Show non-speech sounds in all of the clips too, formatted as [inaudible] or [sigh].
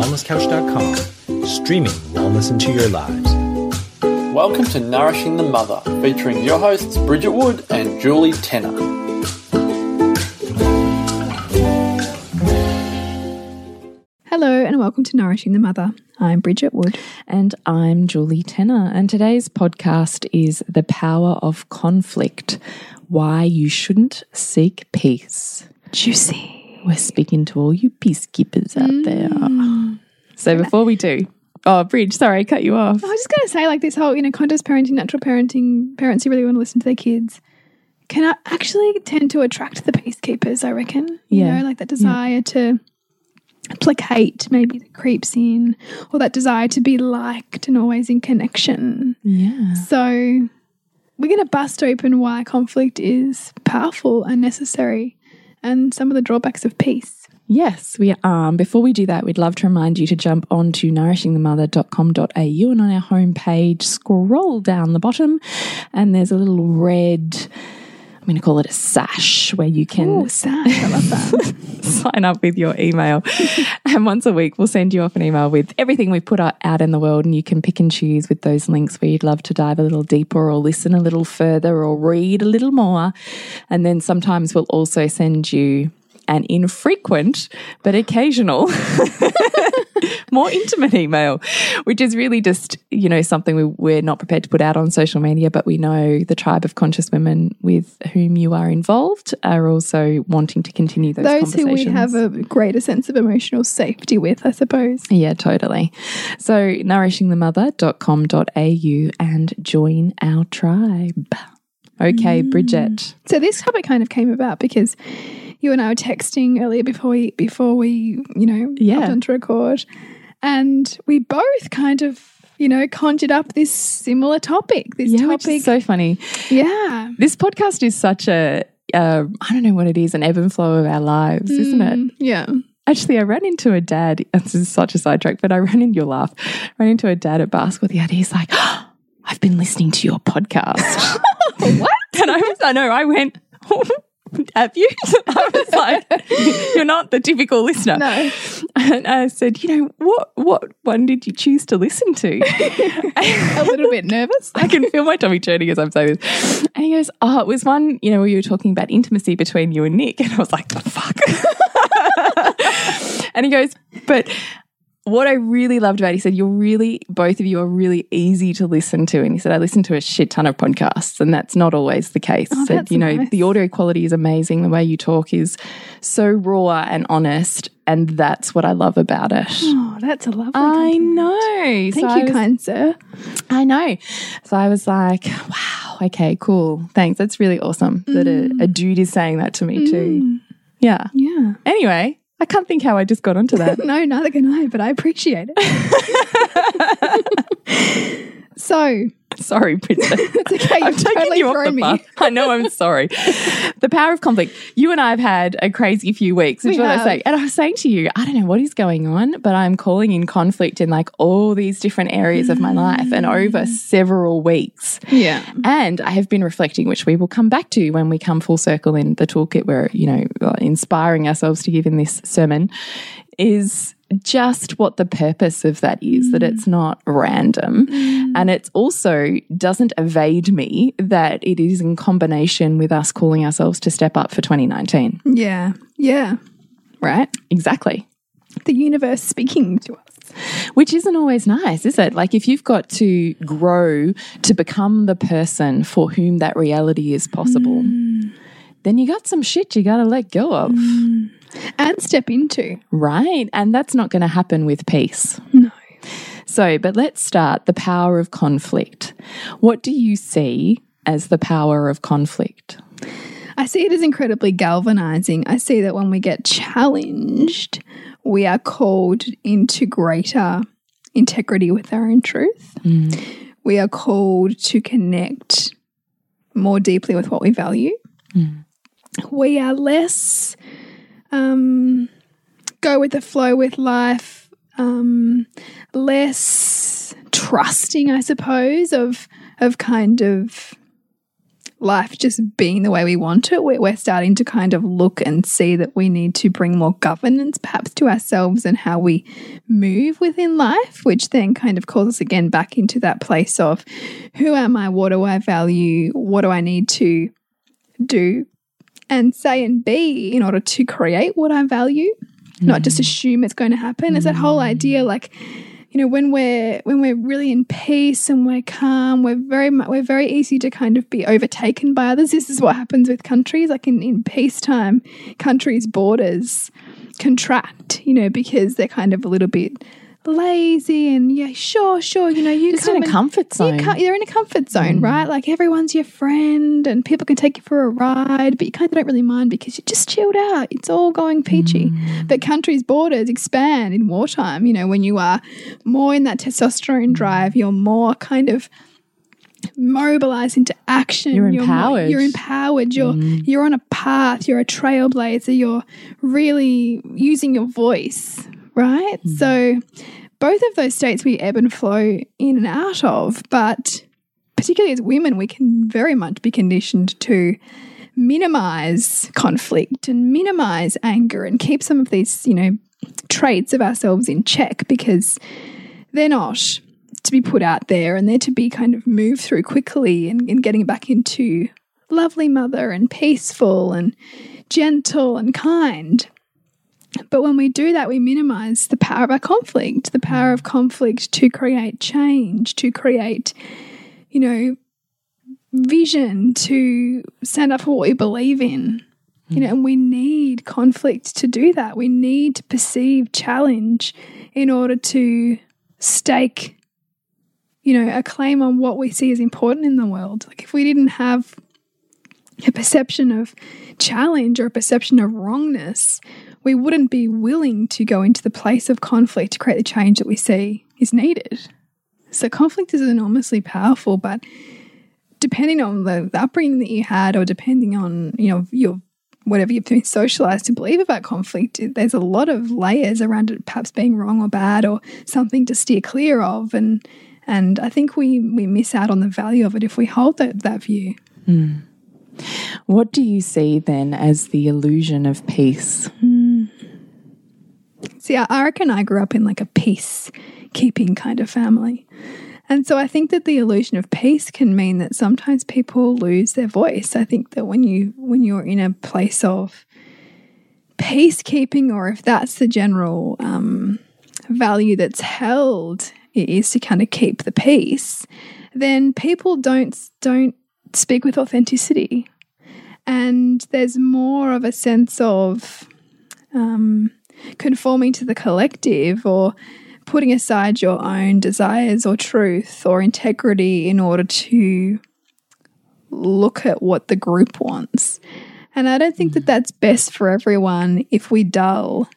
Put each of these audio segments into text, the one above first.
wellnesscouch.com, streaming wellness into your lives. Welcome to Nourishing the Mother, featuring your hosts Bridget Wood and Julie Tenner. Hello, and welcome to Nourishing the Mother. I'm Bridget Wood. And I'm Julie Tenner. And today's podcast is The Power of Conflict Why You Shouldn't Seek Peace. Juicy. We're speaking to all you peacekeepers out Mm. there. So before we do, oh, Bridge, sorry, I cut you off. I was just going to say, like, this whole, you know, conscious parenting, natural parenting, parents who really want to listen to their kids can actually tend to attract the peacekeepers, I reckon. You Yeah. know, like that desire to placate maybe that creeps in, or that desire to be liked and always in connection. Yeah. So, we're going to bust open why conflict is powerful and necessary and some of the drawbacks of peace. Yes, we are. Before we do that, we'd love to remind you to jump on to nourishingthemother.com.au and on our homepage, scroll down the bottom, and there's a little red, I'm going to call it a sash, where you can Oh, sash. I love that. [laughs] sign up with your email. [laughs] and once a week, we'll send you off an email with everything we've put out out in the world. And you can pick and choose with those links where you'd love to dive a little deeper or listen a little further or read a little more. And then sometimes we'll also send you an infrequent but occasional [laughs] more intimate email which is really just you know something we, we're not prepared to put out on social media but we know the tribe of conscious women with whom you are involved are also wanting to continue those, Those who we have a greater sense of emotional safety with, I suppose. yeah, totally. So, nourishingthemother.com.au and join our tribe. Okay, Mm. Bridget. So this topic kind of came about because you and I were texting earlier before we before we, you know, Yeah. hopped onto record. And we both kind of, you know, conjured up this similar topic. This Yeah, topic. is so funny. yeah. This podcast is such a, uh, I don't know what it is, an ebb and flow of our lives, isn't it? Mm, Yeah. Actually, I ran into a dad. [laughs] This is such a sidetrack, but I ran into your laugh. ran into a dad at basketball the other. He's like, "Oh, I've been listening to your podcast. [laughs] what? [laughs] And I was, I know, I went, have you? [laughs] I was like, you're not the typical listener. No. And I said, you know, what what one did you choose to listen to? [laughs] A little bit nervous. [laughs] I can feel my tummy turning as I'm saying this. And he goes, Oh, it was one, you know, where you were talking about intimacy between you and Nick. And I was like, oh, fuck. and he goes, But what I really loved about it, he said, You're really, both of you are really easy to listen to. And he said, I listen to a shit ton of podcasts, and that's not always the case. Oh, he said, you know, nice. the audio quality is amazing. The way you talk is so raw and honest. And that's what I love about it. Oh, that's a lovely I compliment. know. Thank So you, was- kind sir. I know. So I was like, wow, okay, cool. Thanks. That's really awesome that a, mm. a dude is saying that to me too. Mm. Yeah. Yeah. Anyway, I can't think how I just got onto that. [laughs] No, neither can I, but I appreciate it. [laughs] so, sorry, Bridget. [laughs] it's okay. I'm You've taking totally you off the me. bus. I know, I'm sorry. the power of conflict. You and I have had a crazy few weeks, which We is what I have. say. And I was saying to you, I don't know what is going on, but I'm calling in conflict in like all these different areas of my life and over several weeks. Yeah. And I have been reflecting, which we will come back to when we come full circle in the toolkit we're, you know, uh, inspiring ourselves to give in this sermon, is just what the purpose of that is, that it's mm. not random. Mm. And it's also doesn't evade me that it is in combination with us calling ourselves to step up for 2019. Yeah. Yeah. Right. Exactly. The universe speaking to us. Which isn't always nice, is it? Like if you've got to grow to become the person for whom that reality is possible, mm. then you got some shit you got to let go of. And step into. Right. And that's not going to happen with peace. No. So, but let's start the power of conflict. What do you see as the power of conflict? I see it as incredibly galvanizing. I see that when we get challenged, we are called into greater integrity with our own truth. Mm. We are called to connect more deeply with what we value. Mm. We are less um, go with the flow with life, um, less trusting, I suppose, of of kind of life just being the way we want it, we're, we're starting to kind of look and see that we need to bring more governance perhaps to ourselves and how we move within life, which then kind of calls us again back into that place of who am I? What do I value? What do I need to do and say and be in order to create what I value? Not just mm. assume it's going to happen. It's that whole mm. idea like, you know when we're when we're really in peace and we're calm we're very we're very easy to kind of be overtaken by others this is what happens with countries like in, in peacetime countries borders contract you know because they're kind of a little bit lazy and yeah sure sure you know you Just in a comfort zone. you you're in a comfort zone, mm. right? Like everyone's your friend and people can take you for a ride, but you kind of don't really mind because you're just chilled out. It's all going peachy. Mm. But countries' borders expand in wartime. You know, when you are more in that testosterone drive, you're more kind of mobilized into action. You're more- empowered. you're empowered. You're mm. you're on a path. You're a trailblazer. You're really using your voice, right? Mm-hmm. So both of those states we ebb and flow in and out of, but particularly as women, we can very much be conditioned to minimize conflict and minimize anger and keep some of these, you know, traits of ourselves in check because they're not to be put out there and they're to be kind of moved through quickly and, and getting back into lovely mother and peaceful and gentle and kind. But when we do that, we minimize the power of our conflict, the power of conflict to create change, to create, you know, vision, to stand up for what we believe in. You know, hmm. and we need conflict to do that. We need to perceive challenge in order to stake, you know, a claim on what we see as important in the world. Like if we didn't have a perception of challenge or a perception of wrongness, we wouldn't be willing to go into the place of conflict to create the change that we see is needed. So conflict is enormously powerful, but depending on the, the upbringing that you had, or depending on you know your whatever you've been socialized to believe about conflict, there's a lot of layers around it, perhaps being wrong or bad, or something to steer clear of, and and I think we we miss out on the value of it if we hold that that view. Hmm. What do you see then as the illusion of peace? See, I, I reckon I grew up in like a peace-keeping kind of family. And so I think that the illusion of peace can mean that sometimes people lose their voice. I think that when you when you're in a place of peacekeeping, or if that's the general um, value that's held, it is to kind of keep the peace. Then people don't don't speak with authenticity, and there's more of a sense of um, conforming to the collective or putting aside your own desires or truth or integrity in order to look at what the group wants. And I don't think that mm. that's best for everyone if we dull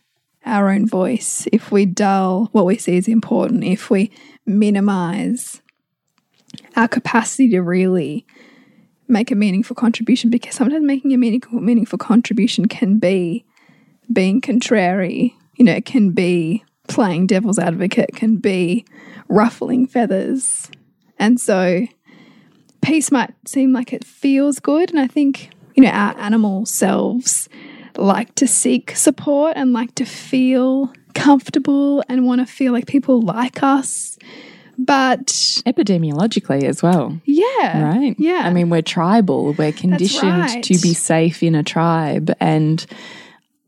our own voice, if we dull what we see as important, if we minimize our capacity to really make a meaningful contribution because sometimes making a meaningful meaningful contribution can be being contrary, you know, can be playing devil's advocate, can be ruffling feathers. And so peace might seem like it feels good. And I think, you know, our animal selves like to seek support and like to feel comfortable and want to feel like people like us. But Epidemiologically as well. yeah. Right. Yeah. I mean, we're tribal. We're conditioned right. to be safe in a tribe and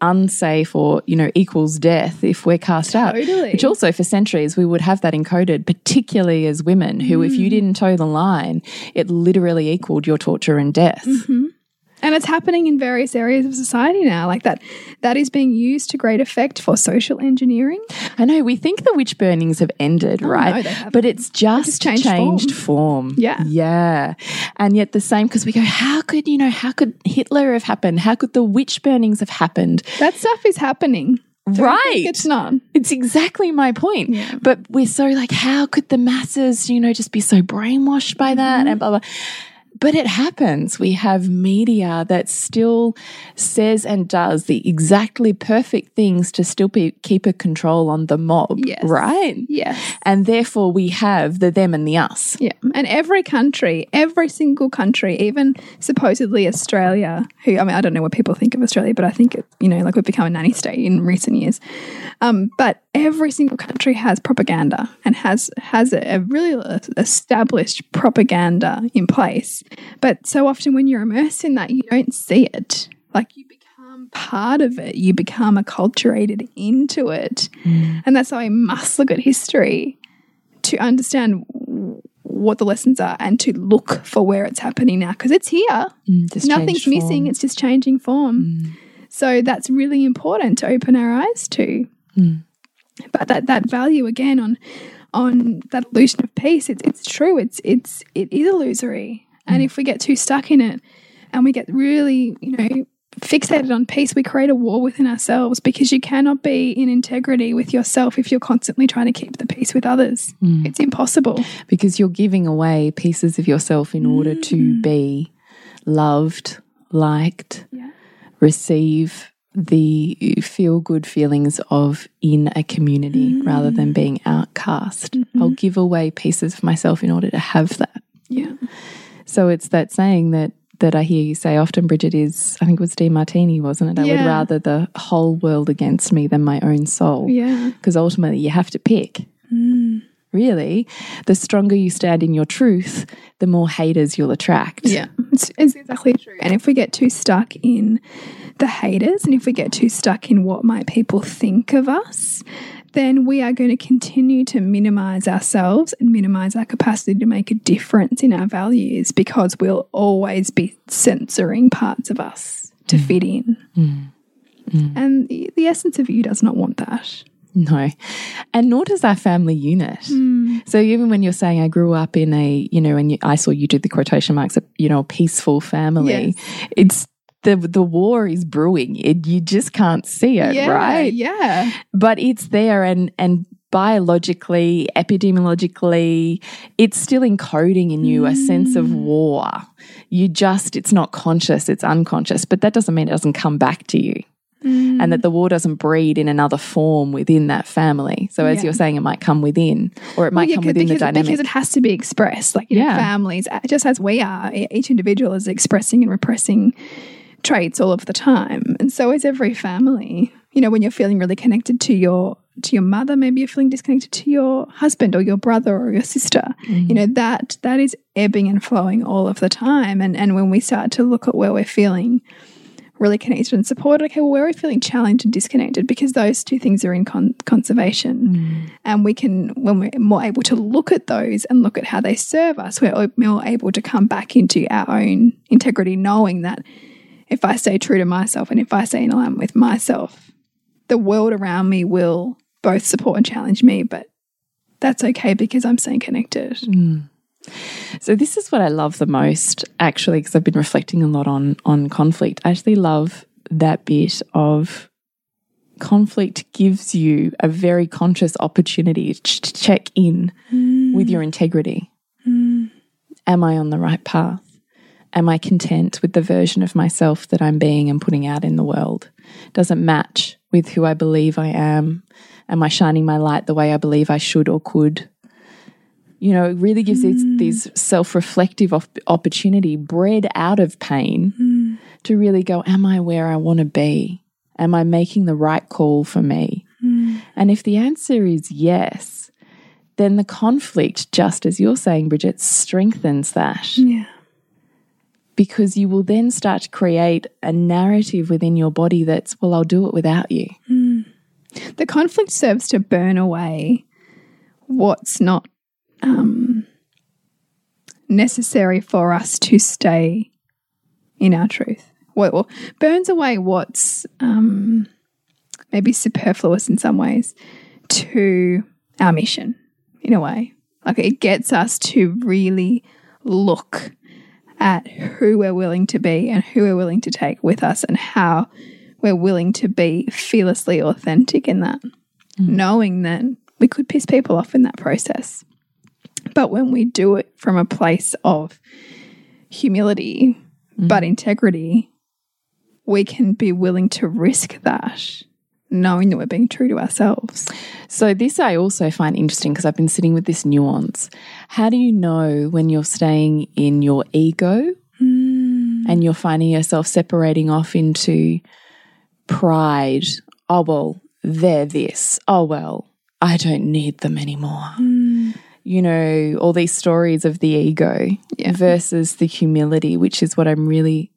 unsafe or, you know, equals death if we're cast out. Totally. Which also for centuries we would have that encoded, particularly as women who, if Mm. you didn't toe the line, it literally equaled your torture and death. Mm-hmm. And it's happening in various areas of society now like that that is being used to great effect for social engineering I know we think the witch burnings have ended, right? Oh, no, they haven't. But it's just, changed changed, form. Yeah. Yeah. And yet the same because we go, how could, you know, how could Hitler have happened? How could the witch burnings have happened? that stuff is happening Don't think Right. it's not It's exactly my point. Yeah. But we're so like, how could the masses, you know, just be so brainwashed by that Mm-hmm. and blah blah. But it happens. We have media that still says and does the exactly perfect things to still be, keep a control on the mob, Yes. right? Yes. And therefore, we have the them and the us. Yeah. And every country, every single country, even supposedly Australia, who, I mean, I don't know what people think of Australia, but I think, it, you know, like we've become a nanny state in recent years. Um, but every single country has propaganda and has, has a, a really established propaganda in place. But so often when you're immersed in that, you don't see it. Like you become part of it, you become acculturated into it. Mm. And that's why we must look at history to understand what the lessons are and to look for where it's happening now because it's here. Mm, just Nothing's missing, it's just changing form. Mm. So that's really important to open our eyes to. But that that value again on on that illusion of peace, it's it's true. It's it's it is illusory. And if we get too stuck in it and we get really, you know, fixated on peace, we create a war within ourselves because you cannot be in integrity with yourself if you're constantly trying to keep the peace with others. Mm. It's impossible. because you're giving away pieces of yourself in order to mm. be loved, liked, Yeah. receive the feel good feelings of in a community rather than mm. being outcast. Mm-hmm. I'll give away pieces of myself in order to have that. Yeah. So it's that saying that that I hear you say often, Bridget, is I think it was Demartini, wasn't it? I would rather the whole world against me than my own soul. Yeah. Because ultimately you have to pick. Mm. Really, the stronger you stand in your truth, the more haters you'll attract. Yeah, it's, it's exactly true. And if we get too stuck in the haters and if we get too stuck in what might people think of us, then we are going to continue to minimize ourselves and minimize our capacity to make a difference in our values because we'll always be censoring parts of us to mm. fit in. Mm. Mm. And the, the essence of you does not want that. No. And nor does our family unit. Hmm. So even when you're saying I grew up in a, you know, and you, I saw you did the quotation marks, a, you know, a peaceful family, it's the the war is brewing. It, you just can't see it, yeah, right? Yeah. But it's there and and biologically, epidemiologically, it's still encoding in you a sense of war. You just it's not conscious, it's unconscious, but that doesn't mean it doesn't come back to you and that the war doesn't breed in another form within that family. So as Yeah. you're saying, it might come within, or it might yeah, come within the dynamic. because it has to be expressed. Like you know, families, uh, just as we are, each individual is expressing and repressing traits all of the time, and so is every family. You know, when you're feeling really connected to your to your mother, maybe you're feeling disconnected to your husband or your brother or your sister. Mm. You know that that is ebbing and flowing all of the time, and and when we start to look at where we're feeling really connected and supported. Okay, well, where are we feeling challenged and disconnected? Because those two things are in con conservation. Mm. And we can, when we're more able to look at those and look at how they serve us, we're more able to come back into our own integrity, knowing that if I stay true to myself and if I stay in alignment with myself, the world around me will both support and challenge me, but that's okay because I'm staying connected. Mm. So this is what I love the most, actually, because I've been reflecting a lot on on conflict. I actually love that bit of conflict gives you a very conscious opportunity to check in mm. with your integrity. Mm. Am I on the right path? Am I content with the version of myself that I'm being and putting out in the world? Does it match with who I believe I am? Am I shining my light the way I believe I should or could? you know, it really gives these, mm. these self reflective op opportunity bred out of pain mm. to really go, Am I where I want to be? Am I making the right call for me? Mm. And if the answer is yes, then the conflict, just as you're saying, Bridget, strengthens that Yeah. Because you will then start to create a narrative within your body that's, well, I'll do it without you. The conflict serves to burn away what's not um, necessary for us to stay in our truth. Well, burns away what's um, maybe superfluous in some ways to our mission, in a way. Like it gets us to really look at who we're willing to be and who we're willing to take with us and how we're willing to be fearlessly authentic in that, mm. knowing that we could piss people off in that process. But when we do it from a place of humility, mm. but integrity, we can be willing to risk that, knowing that we're being true to ourselves. So, this I also find interesting because I've been sitting with this nuance. How do you know when you're staying in your ego hmm. and you're finding yourself separating off into pride? Oh, well, they're this. Oh, well, I don't need them anymore. Hmm. You know, all these stories of the ego Yeah. versus the humility, which is what I'm really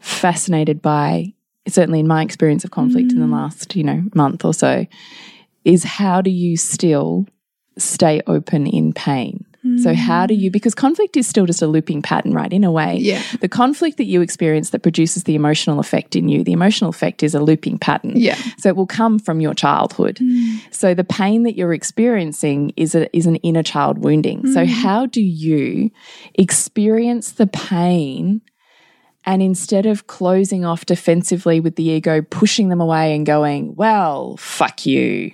fascinated by, certainly in my experience of conflict in the mm. last, you know, month or so, is how do you still stay open in pain? So, how do you, mm. because conflict is still just a looping pattern, right? In a way, Yeah. the conflict that you experience that produces the emotional effect in you, the emotional effect is a looping pattern. Yeah. So, it will come from your childhood. Mm. So, the pain that you're experiencing is, a, is an inner child wounding. So, how do you experience the pain? And instead of closing off defensively with the ego, pushing them away and going, well, fuck you,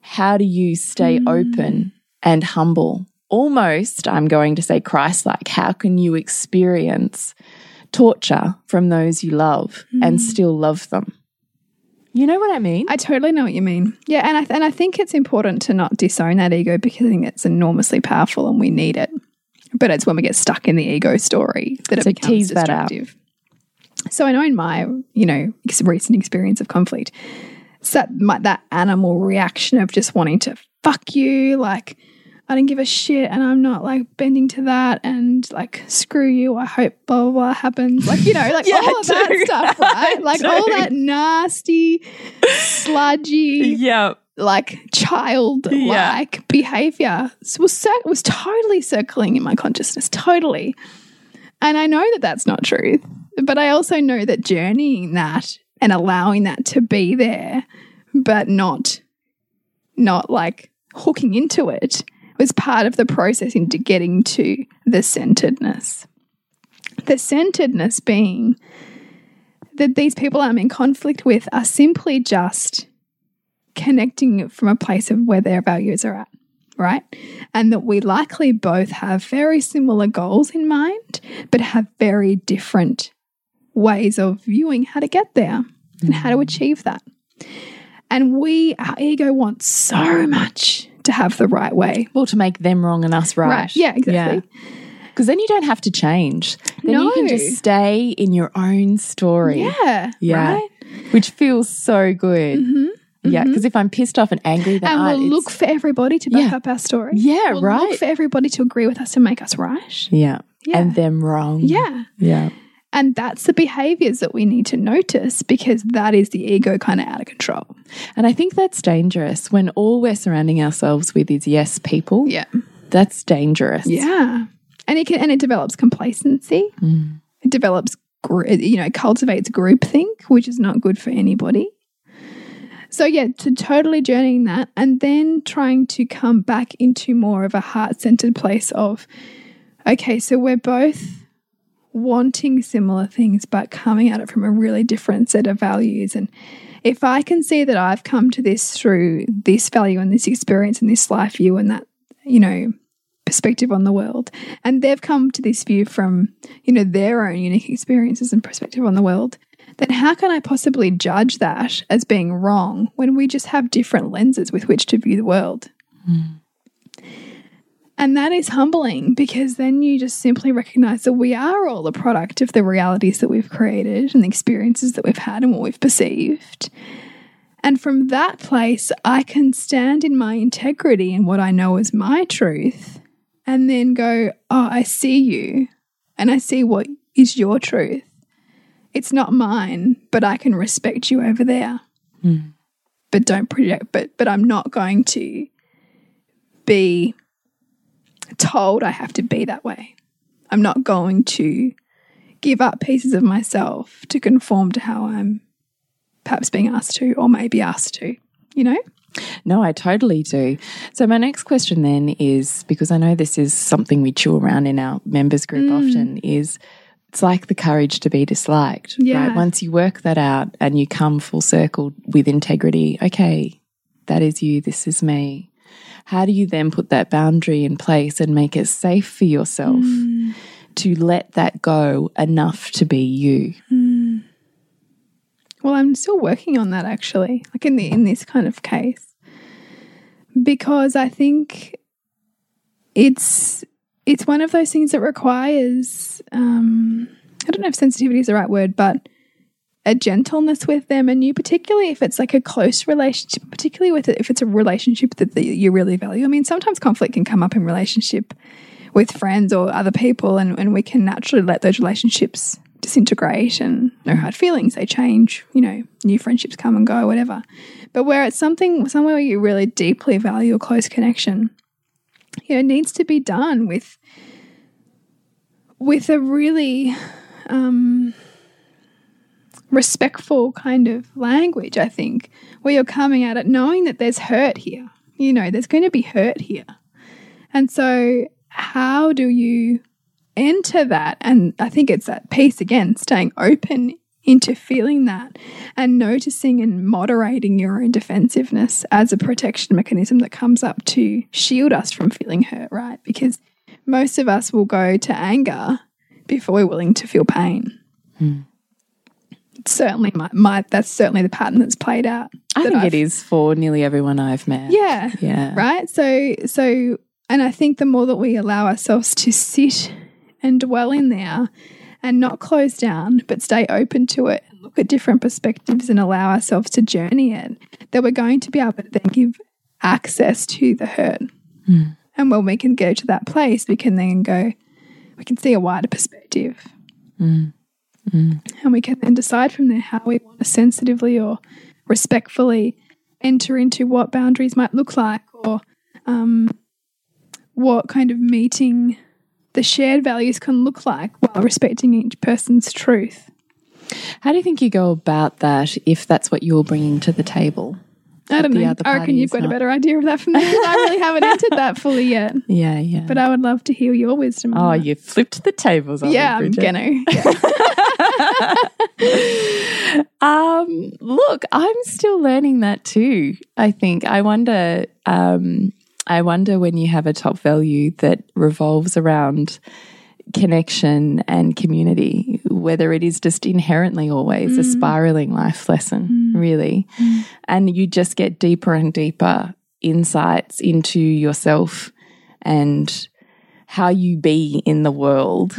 how do you stay hmm. open and humble? Almost, I'm going to say Christ like. How can you experience torture from those you love and hmm. still love them? You know what I mean? I totally know what you mean. Yeah, and I and I think it's important to not disown that ego because I think it's enormously powerful and we need it. But it's when we get stuck in the ego story that So it becomes tease that out. destructive. So I know in my you know recent experience of conflict, it's that my, that animal reaction of just wanting to fuck you, like I don't give a shit, and I'm not like bending to that, and like screw you. I hope blah blah, blah happens, like you know, like [laughs] Yeah, all of that stuff, [laughs] right? I Like all that nasty, sludgy, yeah. Like child Yeah. like behavior was cir- was totally circling in my consciousness totally. And i know that that's not truth but i also know that journeying that and allowing that to be there but not not like hooking into it was part of the process into getting to the centeredness. The centeredness being that these people I'm in conflict with are simply just connecting from a place of where their values are at, right? And that we likely both have very similar goals in mind, but have very different ways of viewing how to get there and how to mm. achieve that. And we, our ego wants so much to have the right way. Well, to make them wrong and us right. Yeah, exactly. Because then you don't have to change. Then you can just stay in your own story. Yeah. Yeah. Right? Which feels so good. Mm-hmm. Yeah. Because if I'm pissed off and angry, then And I, we'll look for everybody to back Yeah. up our story. Yeah, We'll right. Look for everybody to agree with us to make us right. Yeah. Yeah. And them wrong. Yeah. Yeah. And that's the behaviors that we need to notice because that is the ego kind of out of control. And I think that's dangerous when all we're surrounding ourselves with is yes people. Yeah. That's dangerous. Yeah. And it can and it develops complacency. Mm. It develops you know, cultivates groupthink, which is not good for anybody. So yeah, to totally journeying that and then trying to come back into more of a heart-centered place of okay, so we're both wanting similar things but coming at it from a really different set of values. And if I can see that I've come to this through this value and this experience and this life view and that, you know, perspective on the world, and they've come to this view from, you know, their own unique experiences and perspective on the world, then how can I possibly judge that as being wrong when we just have different lenses with which to view the world? Hmm. And that is humbling because then you just simply recognize that we are all a product of the realities that we've created and the experiences that we've had and what we've perceived. And from that place, I can stand in my integrity and what I know is my truth and then go, Oh, I see you and I see what is your truth. It's not mine, but I can respect you over there. But don't project, but, but I'm not going to be told I have to be that way. I'm not going to give up pieces of myself to conform to how I'm perhaps being asked to or maybe asked to, you know? No, I totally do. So, my next question then is because I know this is something we chew around in our members group Mm. often is it's like the courage to be disliked. Yeah. Right. Once you work that out and you come full circle with integrity, okay, that is you, this is me. How do you then put that boundary in place and make it safe for yourself hmm. to let that go enough to be you? Hmm. Well, I'm still working on that actually, like in the in this kind of case, because I think it's it's one of those things that requires um, I don't know if sensitivity is the right word, but a gentleness with them, and you particularly if it's like a close relationship, particularly with it, if it's a relationship that, you really value. I mean, sometimes conflict can come up in relationship with friends or other people, and, and we can naturally let those relationships disintegrate and no hard feelings. They change, you know, new friendships come and go, whatever. But where it's something somewhere where you really deeply value a close connection, you know, needs to be done with with a really um, respectful kind of language, I think, where you're coming at it knowing that there's hurt here. You know, there's going to be hurt here. And so, how do you enter that? And I think it's that piece again, staying open into feeling that and noticing and moderating your own defensiveness as a protection mechanism that comes up to shield us from feeling hurt, right? Because most of us will go to anger before we're willing to feel pain. Hmm. Certainly, my, my that's certainly the pattern that's played out. I think I've- it is for nearly everyone I've met. Yeah, Yeah. right. So, so, and I think the more that we allow ourselves to sit and dwell in there, and not close down, but stay open to it, and look at different perspectives, and allow ourselves to journey it, that we're going to be able to then give access to the hurt. Hmm. And when we can go to that place, we can then go, we can see a wider perspective. Hmm. Hmm. And we can then decide from there how we want to sensitively or respectfully enter into what boundaries might look like or um, what kind of meeting the shared values can look like while respecting each person's truth. How do you think you go about that if that's what you're bringing to the table? I don't know. I reckon you've got a better idea of that from me. I really [laughs] haven't entered that fully yet, Yeah, yeah. but I would love to hear your wisdom. oh, that. you flipped the tables on me, yeah, I'm Bridget. gonna. Yeah. [laughs] Um, look, I'm still learning that too. I think. I wonder. Um, I wonder when you have a top value that revolves around connection and community, whether it is just inherently always a mm. spiraling life lesson, mm. really, mm. and you just get deeper and deeper insights into yourself and how you be in the world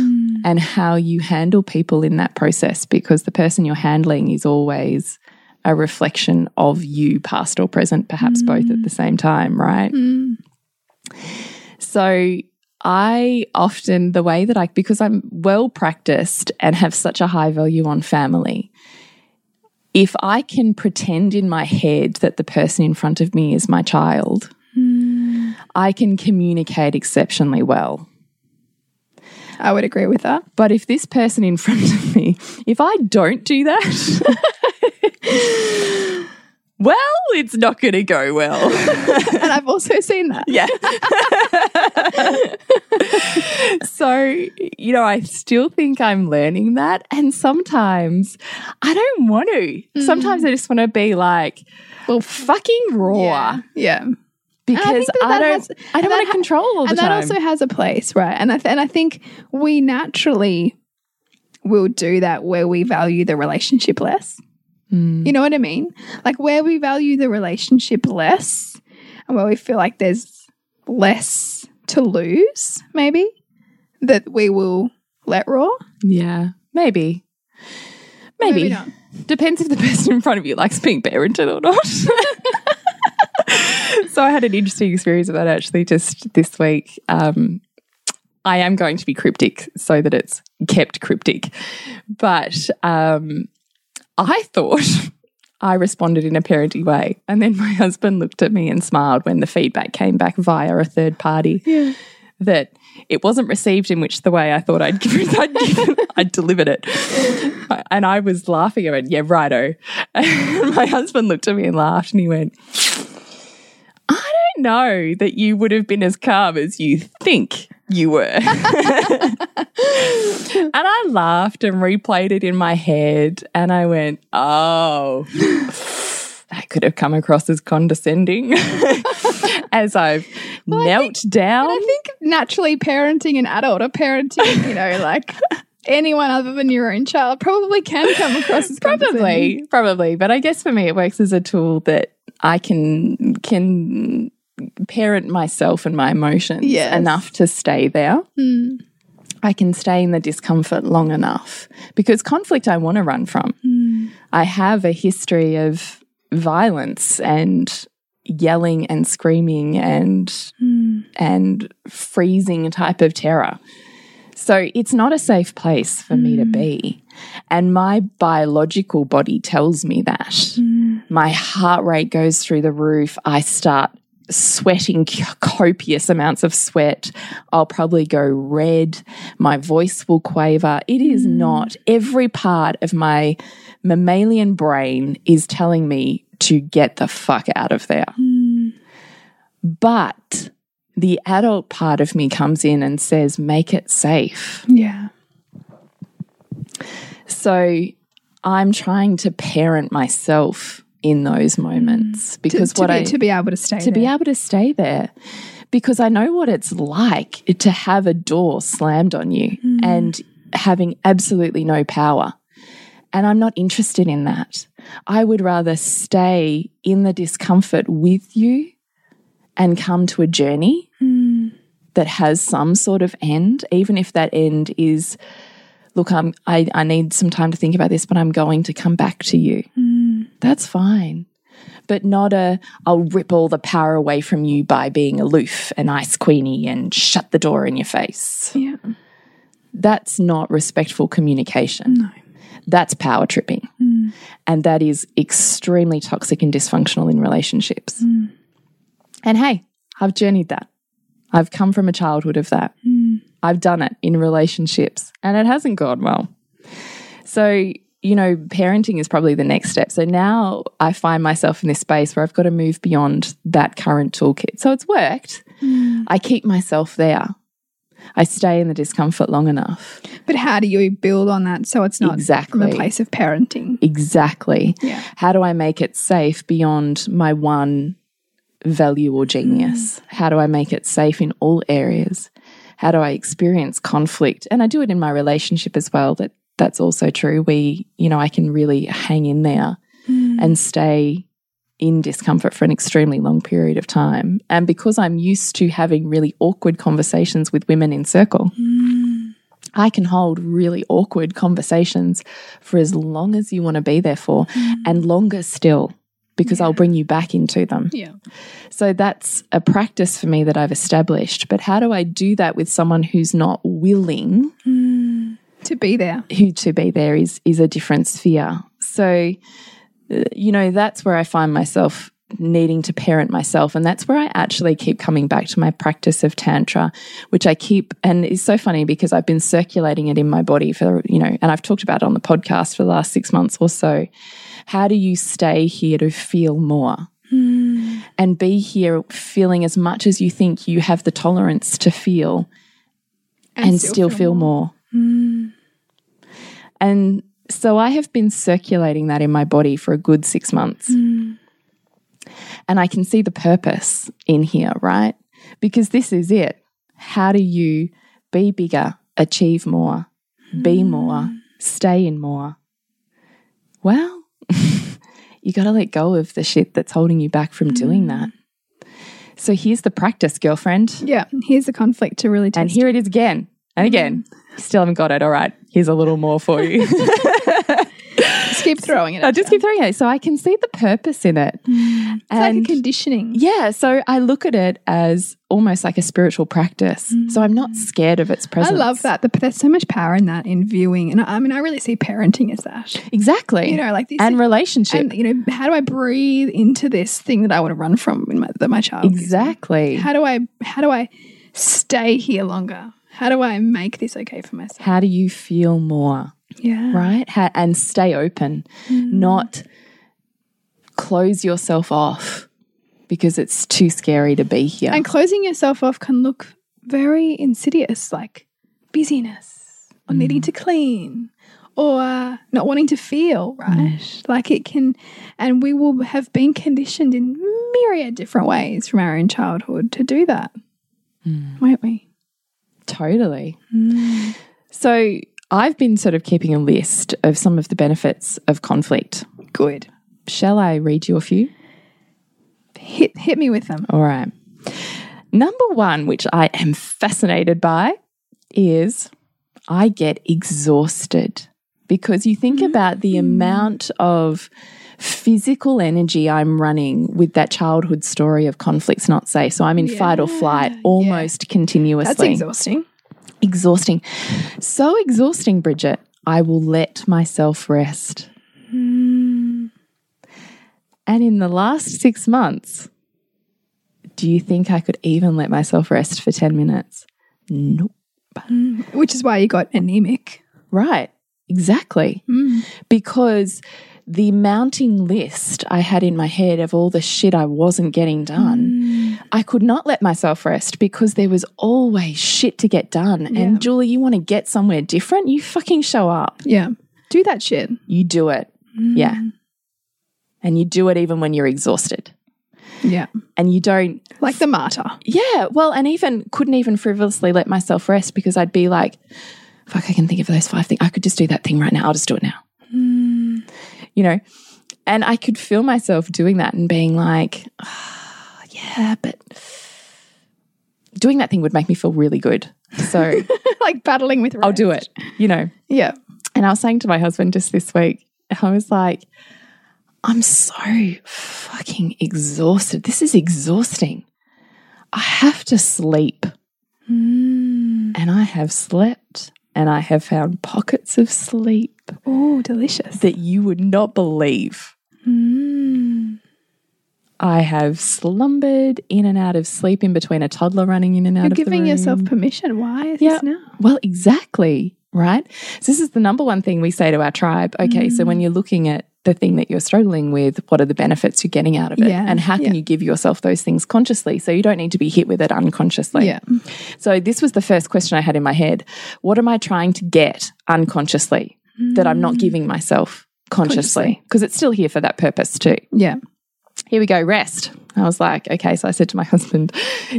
and how you handle people in that process because the person you're handling is always a reflection of you, past or present, perhaps both at the mm. same time, right? Mm. So I often, the way that I, because I'm well practiced and have such a high value on family, if I can pretend in my head that the person in front of me is my child, mm. I can communicate exceptionally well. I would agree with that. But if this person in front of if I don't do that, [laughs] well, it's not going to go well. [laughs] And I've also seen that. Yeah. [laughs] so, you know, I still think I'm learning that. And sometimes I don't want to. Mm. Sometimes I just want to be like, well, fucking raw. Yeah. Yeah. Because I, that don't, has- I don't want to control all the and time. that also has a place, right? And I th- and I think we naturally will do that where we value the relationship less. Hmm. You know what I mean? Like where we value the relationship less, and where we feel like there's less to lose, maybe that we will let raw. yeah, maybe. Maybe. Maybe not. Depends if the person in front of you likes being parented or not. [laughs] so I had an interesting experience of that actually just this week. Um, I am going to be cryptic so that it's kept cryptic. But um, I thought [laughs] I responded in a parenting way. And then my [laughs] husband looked at me and smiled when the feedback came back via a third party that it wasn't received in which the way I thought I'd [laughs] given, I'd, given, I'd delivered it. And I was laughing. I went, yeah, righto. And my husband looked at me and laughed and he went, I don't know that you would have been as calm as you think you were. [laughs] and I laughed and replayed it in my head and I went, oh, that could have come across as condescending [laughs] as I've knelt down. I think naturally parenting an adult or parenting, you know, like [laughs] anyone other than your own child probably can come across as probably, probably. But I guess for me, it works as a tool that I can can parent myself and my emotions Yes. enough to stay there. Hmm. I can stay in the discomfort long enough because conflict I want to run from. Hmm. I have a history of violence and yelling and screaming and hmm. and freezing type of terror. So it's not a safe place for me to be. And my biological body tells me that. My heart rate goes through the roof. I start sweating [laughs] copious amounts of sweat. I'll probably go red. My voice will quaver. It is hmm. not every part of my mammalian brain is telling me to get the fuck out of there. Hmm. But the adult part of me comes in and says, make it safe. Yeah. So I'm trying to parent myself in those moments mm. because to, what be, I to be able to stay to be there. able to stay there because I know what it's like to have a door slammed on you mm. and having absolutely no power. And I'm not interested in that. I would rather stay in the discomfort with you and come to a journey mm. that has some sort of end, even if that end is, look, I'm, I, I need some time to think about this, but I'm going to come back to you. That's fine but not a I'll rip all the power away from you by being aloof and ice queenie and shut the door in your face. yeah. That's not respectful communication. No. That's power tripping. Mm. And that is extremely toxic and dysfunctional in relationships. Mm. And hey, I've journeyed that. I've come from a childhood of that. Mm. I've done it in relationships and it hasn't gone well. So, you know, parenting is probably the next step. So now I find myself in this space where I've got to move beyond that current toolkit. So it's worked. Hmm. I keep myself there. I stay in the discomfort long enough. But how do you build on that so it's not from Exactly. a place of parenting? Exactly. Yeah. How do I make it safe beyond my one value or genius? Hmm. How do I make it safe in all areas? How do I experience conflict? And I do it in my relationship as well. That that's also true. We, you know, I can really hang in there hmm. and stay in discomfort for an extremely long period of time. And because I'm used to having really awkward conversations with women in circle, hmm. I can hold really awkward conversations for as long as you want to be there for hmm. and longer still because I'll bring you back into them. Yeah. So that's a practice for me that I've established. But how do I do that with someone who's not willing To be there. who to be there is is a different sphere. So uh, you know that's where I find myself needing to parent myself and that's where I actually keep coming back to my practice of tantra which I keep and it's so funny because I've been circulating it in my body for you know and I've talked about it on the podcast for the last 6 months or so how do you stay here to feel more and be here feeling as much as you think you have the tolerance to feel and, still, feel, more. And so I have been circulating that in my body for a good six months. Hmm. And I can see the purpose in here, right? Because this is it. How do you be bigger, achieve more, be hmm. more, stay in more? Well, [laughs] you got to let go of the shit that's holding you back from doing hmm. that. So here's the practice, girlfriend. Yeah. Here's the conflict to really test. And here it is again and again. Still haven't got it. All right. Here's a little more for you. [laughs] Just keep throwing it. I just keep throwing it. So I can see the purpose in it. Mm. It's like a conditioning. yeah, so I look at it as almost like a spiritual practice. Mm. So I'm not scared of its presence. I love that. There's so much power in that in viewing, and I, mean, I really see parenting as that. Exactly. You know, like this, and relationship. and you know, how do I breathe into this thing that I want to run from in my, that my child? exactly. How do I? How do I stay here longer? How do I make this okay for myself? How do you feel more? Yeah. right? Ha- and stay open, mm. not close yourself off because it's too scary to be here. And closing yourself off can look very insidious, like busyness or mm. needing to clean or not wanting to feel, right? Like it can, and we will have been conditioned in myriad different ways from our own childhood to do that, mm. won't we? Totally. Mm. So I've been sort of keeping a list of some of the benefits of conflict. Good. Shall I read you a few? Hit, hit me with them. All right. Number one, which I am fascinated by, is I get exhausted because you think mm. about the amount of physical energy I'm running with that childhood story of conflicts not safe. So I'm in fight or flight Yeah, almost continuously. That's exhausting. exhausting. So exhausting, Bridget. I will let myself rest. Hmm. And in the last six months, do you think I could even let myself rest for 10 minutes? Nope. Mm, which is why you got anemic. Right. Exactly. Hmm. Because the mounting list I had in my head of all the shit I wasn't getting done, mm. I could not let myself rest because there was always shit to get done. Yeah. And Julie, you want to get somewhere different? You fucking show up. Yeah. Do that shit. You do it. Mm. Yeah. And you do it even when you're exhausted. Yeah. And you don't Like the martyr. Yeah, well, and even couldn't even frivolously let myself rest because I'd be like, fuck, I can think of those five things. I could just do that thing right now. I'll just do it now. You know, and I could feel myself doing that and being like, "Ah, yeah, but doing that thing would make me feel really good. So [laughs] like battling with I'll do it, you know. Yeah. And I was saying to my husband just this week, I was like, I'm so fucking exhausted. This is exhausting. I have to sleep. And I have slept and I have found pockets of sleep Oh, delicious. that you would not believe. Hmm. I have slumbered in and out of sleep in between a toddler running in and out You're of the giving yourself permission. Why is Yeah. this now? Well, exactly. Right. So, this is the number one thing we say to our tribe. Okay. So, hmm. when you're looking at the thing that you're struggling with, what are the benefits you're getting out of it? Yeah, And how can yeah. you give yourself those things consciously so you don't need to be hit with it unconsciously? Yeah. So, this was the first question I had in my head. What am I trying to get unconsciously that I'm not giving myself consciously? Consciously. Because it's still here for that purpose too Yeah. here we go, rest. I was like, okay. So I said to my [laughs] husband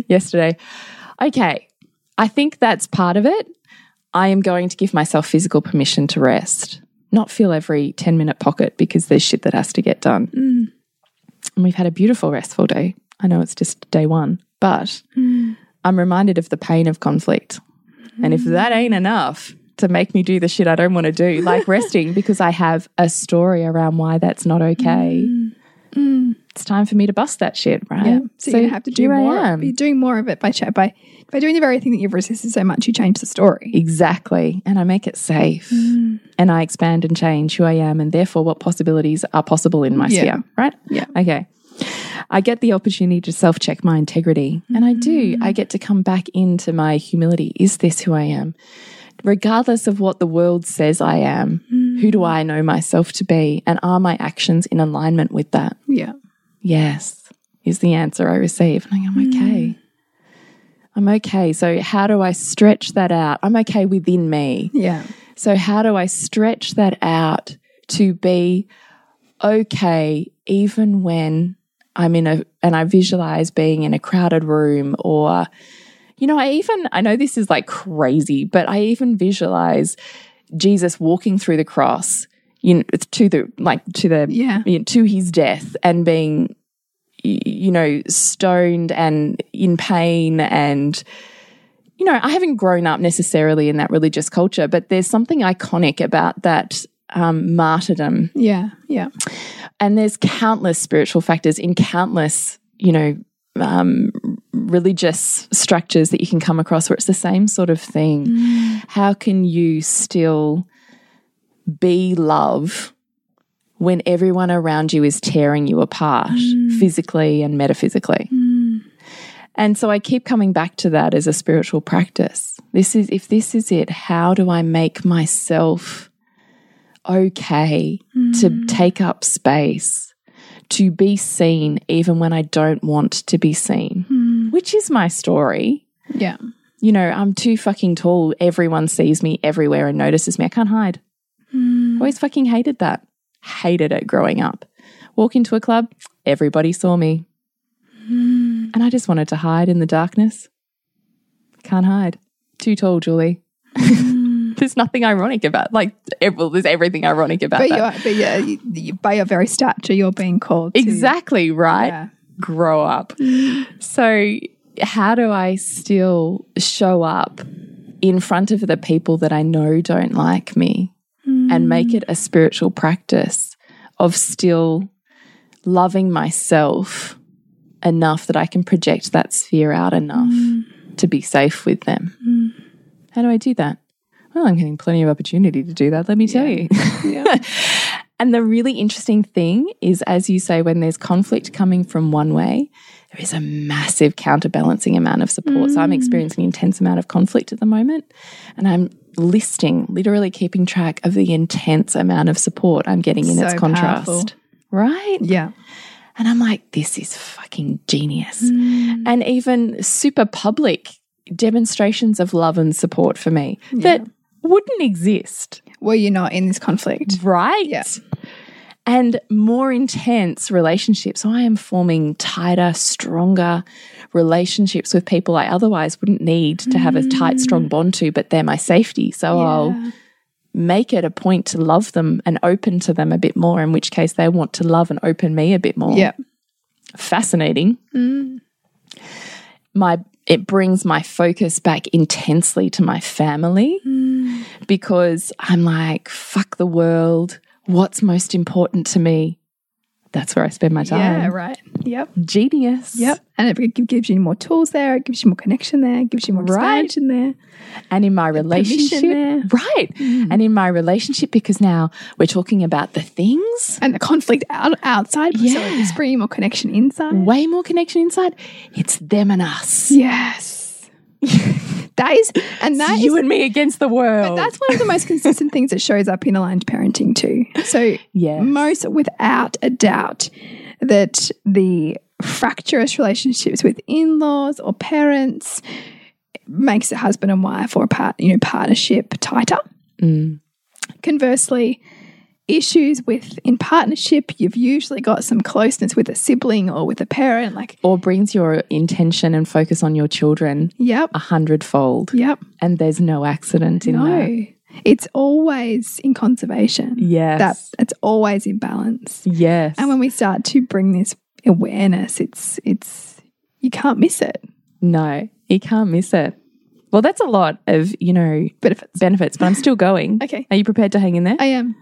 yesterday, okay, I think that's part of it. I am going to give myself physical permission to rest, not fill every 10 minute pocket because there's shit that has to get done. Mm. And we've had a beautiful, restful day. I know it's just day one, but mm. I'm reminded of the pain of conflict. And if that ain't enough to make me do the shit I don't want to do, like [laughs] resting, because I have a story around why that's not okay, mm. It's time for me to bust that shit, right? Yeah. So, you're have to do here I more. am. Doing more of it by by by doing the very thing that you've resisted so much. You change the story. Exactly. And I make it safe Mm. and I expand and change who I am and therefore what possibilities are possible in my Yeah. sphere, right? Yeah. Okay. I get the opportunity to self check my integrity. And I do. Mm. I get to come back into my humility. Is this who I am? Regardless of what the world says I am, Mm. who do I know myself to be? And are my actions in alignment with that? Yeah. Yes, is the answer I receive. And I go, I'm mm. okay. I'm okay. So, how do I stretch that out? I'm okay within me. Yeah. So, how do I stretch that out to be okay even when I'm in a, and I visualize being in a crowded room or, you know, I even, I know this is like crazy, but I even visualize Jesus walking through the cross, you know, to the, like, to the, Yeah. you know, to his death and being, you know, stoned and in pain and, you know, I haven't grown up necessarily in that religious culture, but there's something iconic about that um, martyrdom. Yeah. Yeah. And there's countless spiritual factors in countless, you know, um, religious structures that you can come across where it's the same sort of thing. How can you still be love when everyone around you is tearing you apart mm. physically and metaphysically? Mm. And so I keep coming back to that as a spiritual practice. This is, if this is it, how do I make myself okay to mm. take up space, to be seen even when I don't want to be seen? Which is my story. Yeah. You know, I'm too fucking tall. Everyone sees me everywhere and notices me. I can't hide. Hmm. Always fucking hated that. Hated it growing up. Walk into a club, everybody saw me. Hmm. And I just wanted to hide in the darkness. Can't hide. Too tall, Julie. Hmm. [laughs] there's nothing ironic about like well, there's everything ironic about But, that. but yeah, you, you, by your very stature, you're being called to- Exactly, right? Yeah. Grow up. So, how do I still show up in front of the people that I know don't like me and make it a spiritual practice of still loving myself enough that I can project that sphere out enough to be safe with them? How do I do that? Well, I'm getting plenty of opportunity to do that, let me tell you. [laughs] [laughs] And the really interesting thing is, as you say, when there's conflict coming from one way, there is a massive counterbalancing amount of support. So I'm mm. experiencing an intense amount of conflict at the moment. And I'm listing, literally keeping track of the intense amount of support I'm getting in So its contrast. powerful. Right? Yeah. And I'm like, this is fucking genius. Mm. And even super public demonstrations of love and support for me that wouldn't exist. Were you're not in this conflict. Right. Yeah. And more intense relationships. So I am forming tighter, stronger relationships with people I otherwise wouldn't need to have a tight, strong mm. bond to, but they're my safety. So I'll make it a point to love them and open to them a bit more, in which case they want to love and open me a bit more. Yeah. Fascinating. Mm. My it brings my focus back intensely to my family mm. because I'm like, fuck the world. What's most important to me? That's where I spend my time. Yeah, right. Yep. Genius. Yep. And it gives you more tools there. It gives you more connection there. It gives you more Right. expansion there. And in my relationship, there. right. Mm. And in my relationship, because now we're talking about the things, And the conflict out, outside. So Yeah. it's bringing more connection inside. way more connection inside. It's them and us. Yes. [laughs] that is, and that It's is, you and me against the world. that's one of the most consistent things that shows up in aligned parenting too. So Yes. most without a doubt that the fractious relationships with in-laws or parents makes a husband and wife or a part, you know, partnership tighter. Mm. Conversely, issues with in partnership, you've usually got some closeness with a sibling or with a parent. Like, or brings your intention and focus on your children yep, a hundredfold. yep, And there's no accident in that. no, it's always in conservation. Yes. that it's always in balance. Yes. And when we start to bring this awareness, it's it's you can't miss it. no, you can't miss it. Well, that's a lot of, you know, Benefits. benefits, but I'm still going. [laughs] Okay. Are you prepared to hang in there? I am.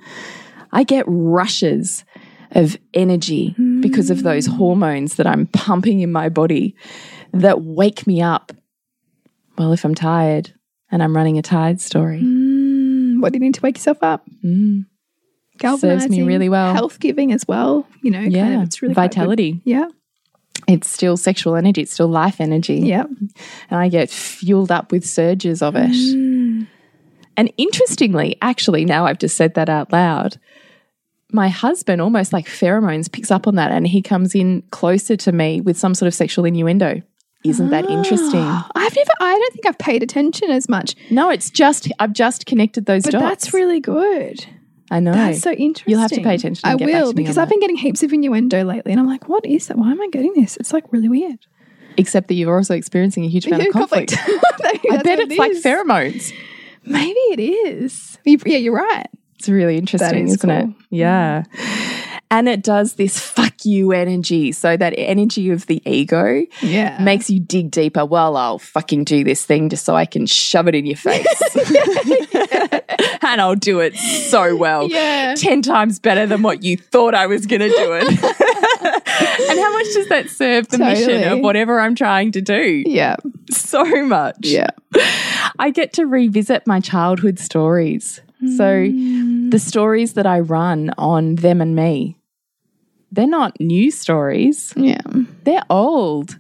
I get rushes of energy because of those hormones that I'm pumping in my body that wake me up. Well, if I'm tired and I'm running a tired story, Mm, what do you need to wake yourself up? Mm. Serves me really well. Health giving as well. You know, kind yeah, of, it's really vitality. Yeah, It's still sexual energy. It's still life energy. yeah. and I get fueled up with surges of it. Mm. And interestingly, actually, now I've just said that out loud, my husband, almost like pheromones, picks up on that and he comes in closer to me with some sort of sexual innuendo. Isn't that interesting? Ah, I've never. I don't think I've paid attention as much, No, it's just, I've just connected those but dots. that's really good. I know. That's so interesting. You'll have to pay attention I will because I've been getting heaps of innuendo lately, and I'm like, what is that? Why am I getting this? It's like really weird. Except that you're also experiencing a huge amount of Yeah, conflict. [laughs] I [laughs] bet it's it like pheromones. Maybe it is. Yeah, you're right. It's really interesting, is isn't it? Yeah. And it does this fuck you energy. So that energy of the ego Yeah. makes you dig deeper. Well, I'll fucking do this thing just so I can shove it in your face. [laughs] and I'll do it so well. Yeah. 10 times better than what you thought I was going to do it. [laughs] and how much does that serve the mission of whatever I'm trying to do? Yeah. So much. Yeah. I get to revisit my childhood stories. So hmm. the stories that I run on them and me, they're not new stories. Yeah. They're old.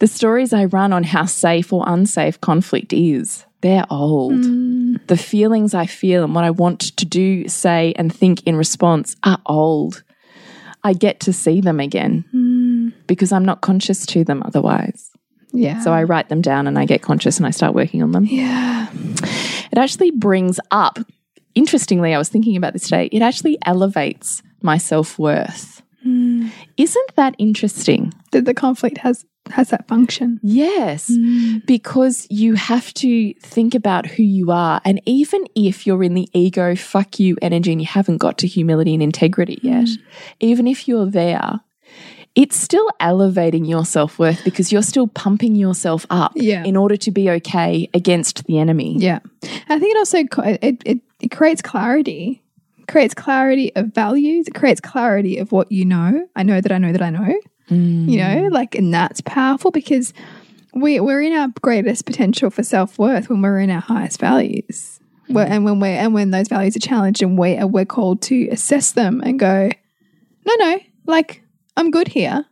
The stories I run on how safe or unsafe conflict is, they're old. Hmm. The feelings I feel and what I want to do, say, and think in response are old. I get to see them again hmm. because I'm not conscious to them otherwise. Yeah. So I write them down and I get conscious and I start working on them. yeah. It actually brings up interestingly, I was thinking about this today, it actually elevates my self worth. Hmm. Isn't that interesting? That the conflict has has that function. Yes, hmm. because you have to think about who you are. And even if you're in the ego, fuck you energy and you haven't got to humility and integrity hmm. yet, even if you're there, it's still elevating your self worth because you're still pumping yourself up Yeah. in order to be okay against the enemy. Yeah. I think it also it, it, it creates clarity. creates clarity of values. It creates clarity of what you know. I know that I know that I know. You know, mm. like and that's powerful because we we're in our greatest potential for self worth when we're in our highest values. Mm. Where, and when we're and when those values are challenged and we are we're called to assess them and go, no, no, like I'm good here.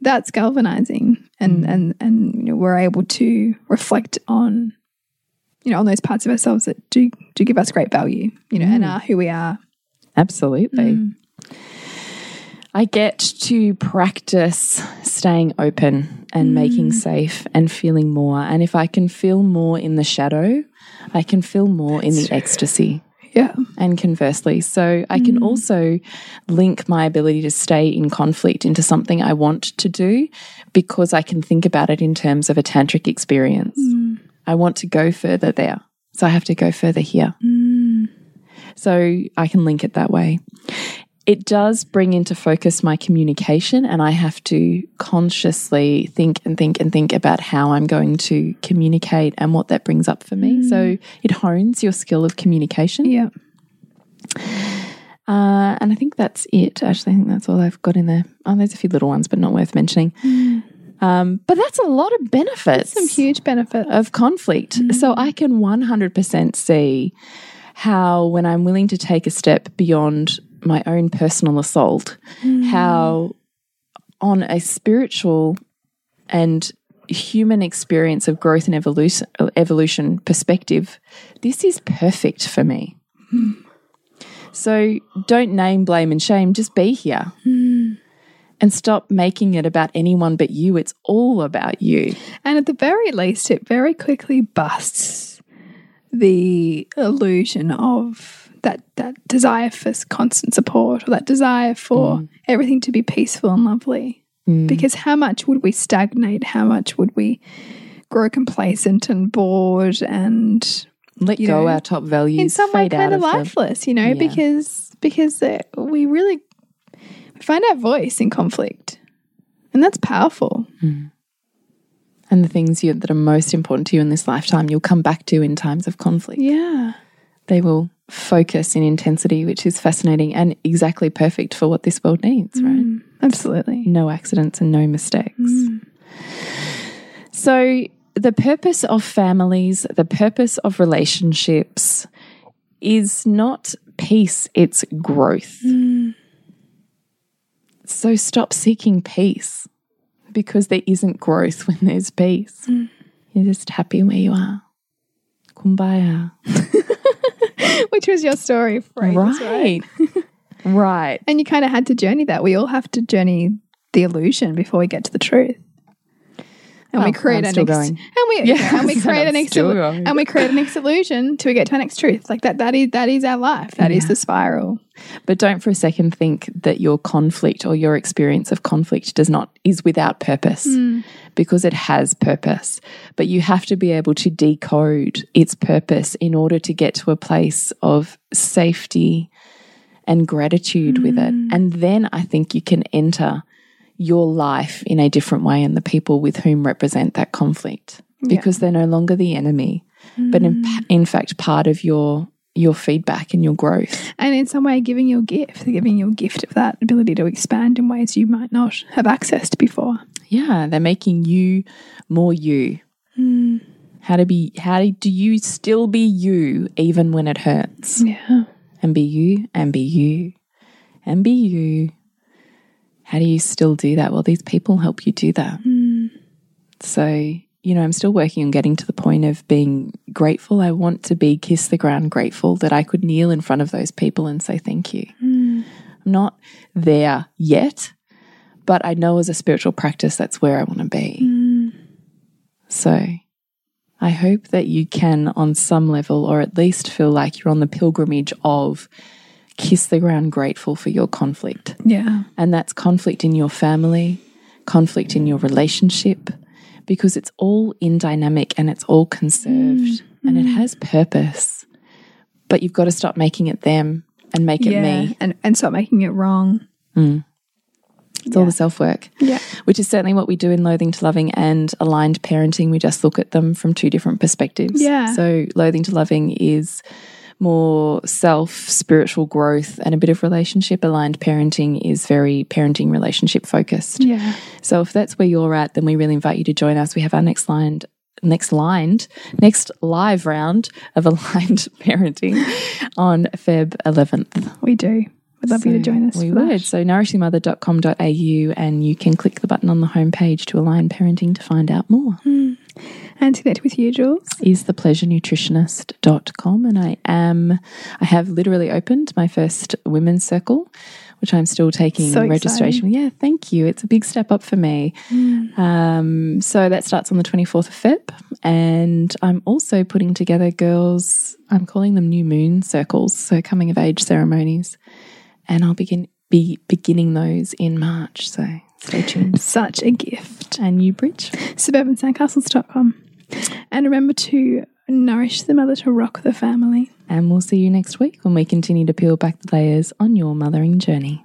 That's galvanizing, and mm. and and you know, we're able to reflect on, you know, on those parts of ourselves that do do give us great value, you know, and mm. are who we are. Absolutely. Mm. I get to practice staying open and mm. making safe and feeling more. And if I can feel more in the shadow, I can feel more in the ecstasy. Yeah, And conversely, so I can also link my ability to stay in conflict into something I want to do because I can think about it in terms of a tantric experience. I want to go further there. So I have to go further here. Hmm. So I can link it that way. It does bring into focus my communication, and I have to consciously think and think and think about how I'm going to communicate and what that brings up for me. Hmm. So it hones your skill of communication. yeah, Uh, and I think that's it. Actually, I think that's all I've got in there. Oh, there's a few little ones, but not worth mentioning. Hmm. Um, but that's a lot of benefits some huge benefit. of conflict. Mm-hmm. So I can 100% see how, when I'm willing to take a step beyond my own personal assault, mm. how on a spiritual and human experience of growth and evolution, evolution perspective, this is perfect for me. Hmm. So don't name, blame, and shame. Just be here. Hmm. And stop making it about anyone but you. It's all about you. And at the very least, it very quickly busts the illusion of that that desire for constant support or that desire for everything to be peaceful and lovely. Because how much would we stagnate? How much would we grow complacent and bored and Let go know, our top values. in some way kind of them. lifeless? You know, Yeah. because because uh, we really find our voice in conflict, and that's powerful. Hmm. And the things you, that are most important to you in this lifetime, you'll come back to in times of conflict. Yeah. They will focus in intensity, which is fascinating and exactly perfect for what this world needs, right? Mm, absolutely. No accidents and no mistakes. Mm. So, the purpose of families, the purpose of relationships is not peace, it's growth. Mm. So, stop seeking peace because there isn't growth when there's peace. Mm. You're just happy where you are. Kumbaya. [laughs] Which was your story, for ages, right? Right. right. And you kind of had to journey that. We all have to journey the illusion before we get to the truth. And we oh, create I'm an ex- going. and we Yeah, and we [laughs] create an going. and we create an next illusion till we get to our next truth. Like that that is that is our life. That is Yeah. the spiral. But don't for a second think that your conflict or your experience of conflict does not is without purpose hmm. because it has purpose. But you have to be able to decode its purpose in order to get to a place of safety and gratitude with it. Hmm. And then I think you can enter your life in a different way and the people with whom represent that conflict because they're no longer the enemy, but in, mm. in fact part of your your feedback and your growth. And in some way giving your gift. Giving your gift of that ability to expand in ways you might not have accessed before. Yeah, they're making you more you. Mm. How to be how do you still be you even when it hurts? Yeah. And be you and be you and be you. How do you still do that? Well, these people help you do that. Mm. So, you know, I'm still working on getting to the point of being grateful. I want to be kiss the ground grateful that I could kneel in front of those people and say thank you. Mm. I'm not there yet, but I know as a spiritual practice that's where I want to be. Mm. So I hope that you can, on some level, or at least feel like you're on the pilgrimage of kiss the ground grateful for your conflict. Yeah. And that's conflict in your family, conflict in your relationship, because it's all in dynamic and it's all conserved mm. and it mm. has purpose. But you've got to stop making it them and make it me. And and stop making it wrong. Mm. It's all the self work. Yeah. Which is certainly what we do in Loathing to Loving and Aligned Parenting. We just look at them from two different perspectives. Yeah. So, Loathing to Loving is more self, spiritual growth, and a bit of relationship. Aligned Parenting is very parenting relationship focused. Yeah. So, if that's where you're at, then we really invite you to join us. We have our next line. Next lined, next live round of [laughs] aligned parenting on Feb 11th. We do. We'd love you to join us. We for that. would. So nourishingmother.com.au and you can click the button on the homepage to align parenting to find out more. Hmm. And to connect with you, Jules. Is thepleasurenutritionist.com and I am I have literally opened my first women's circle, which I'm still taking So registration. Yeah, thank you. It's a big step up for me. Um, so that starts on the 24th of Feb. And I'm also putting together girls, I'm calling them new moon circles, so coming of age ceremonies. And I'll begin be beginning those in March. So stay tuned. Such a gift. And you, Bridge? Suburbansandcastles.com. And remember to nourish the mother to rock the family. And we'll see you next week when we continue to peel back the layers on your mothering journey.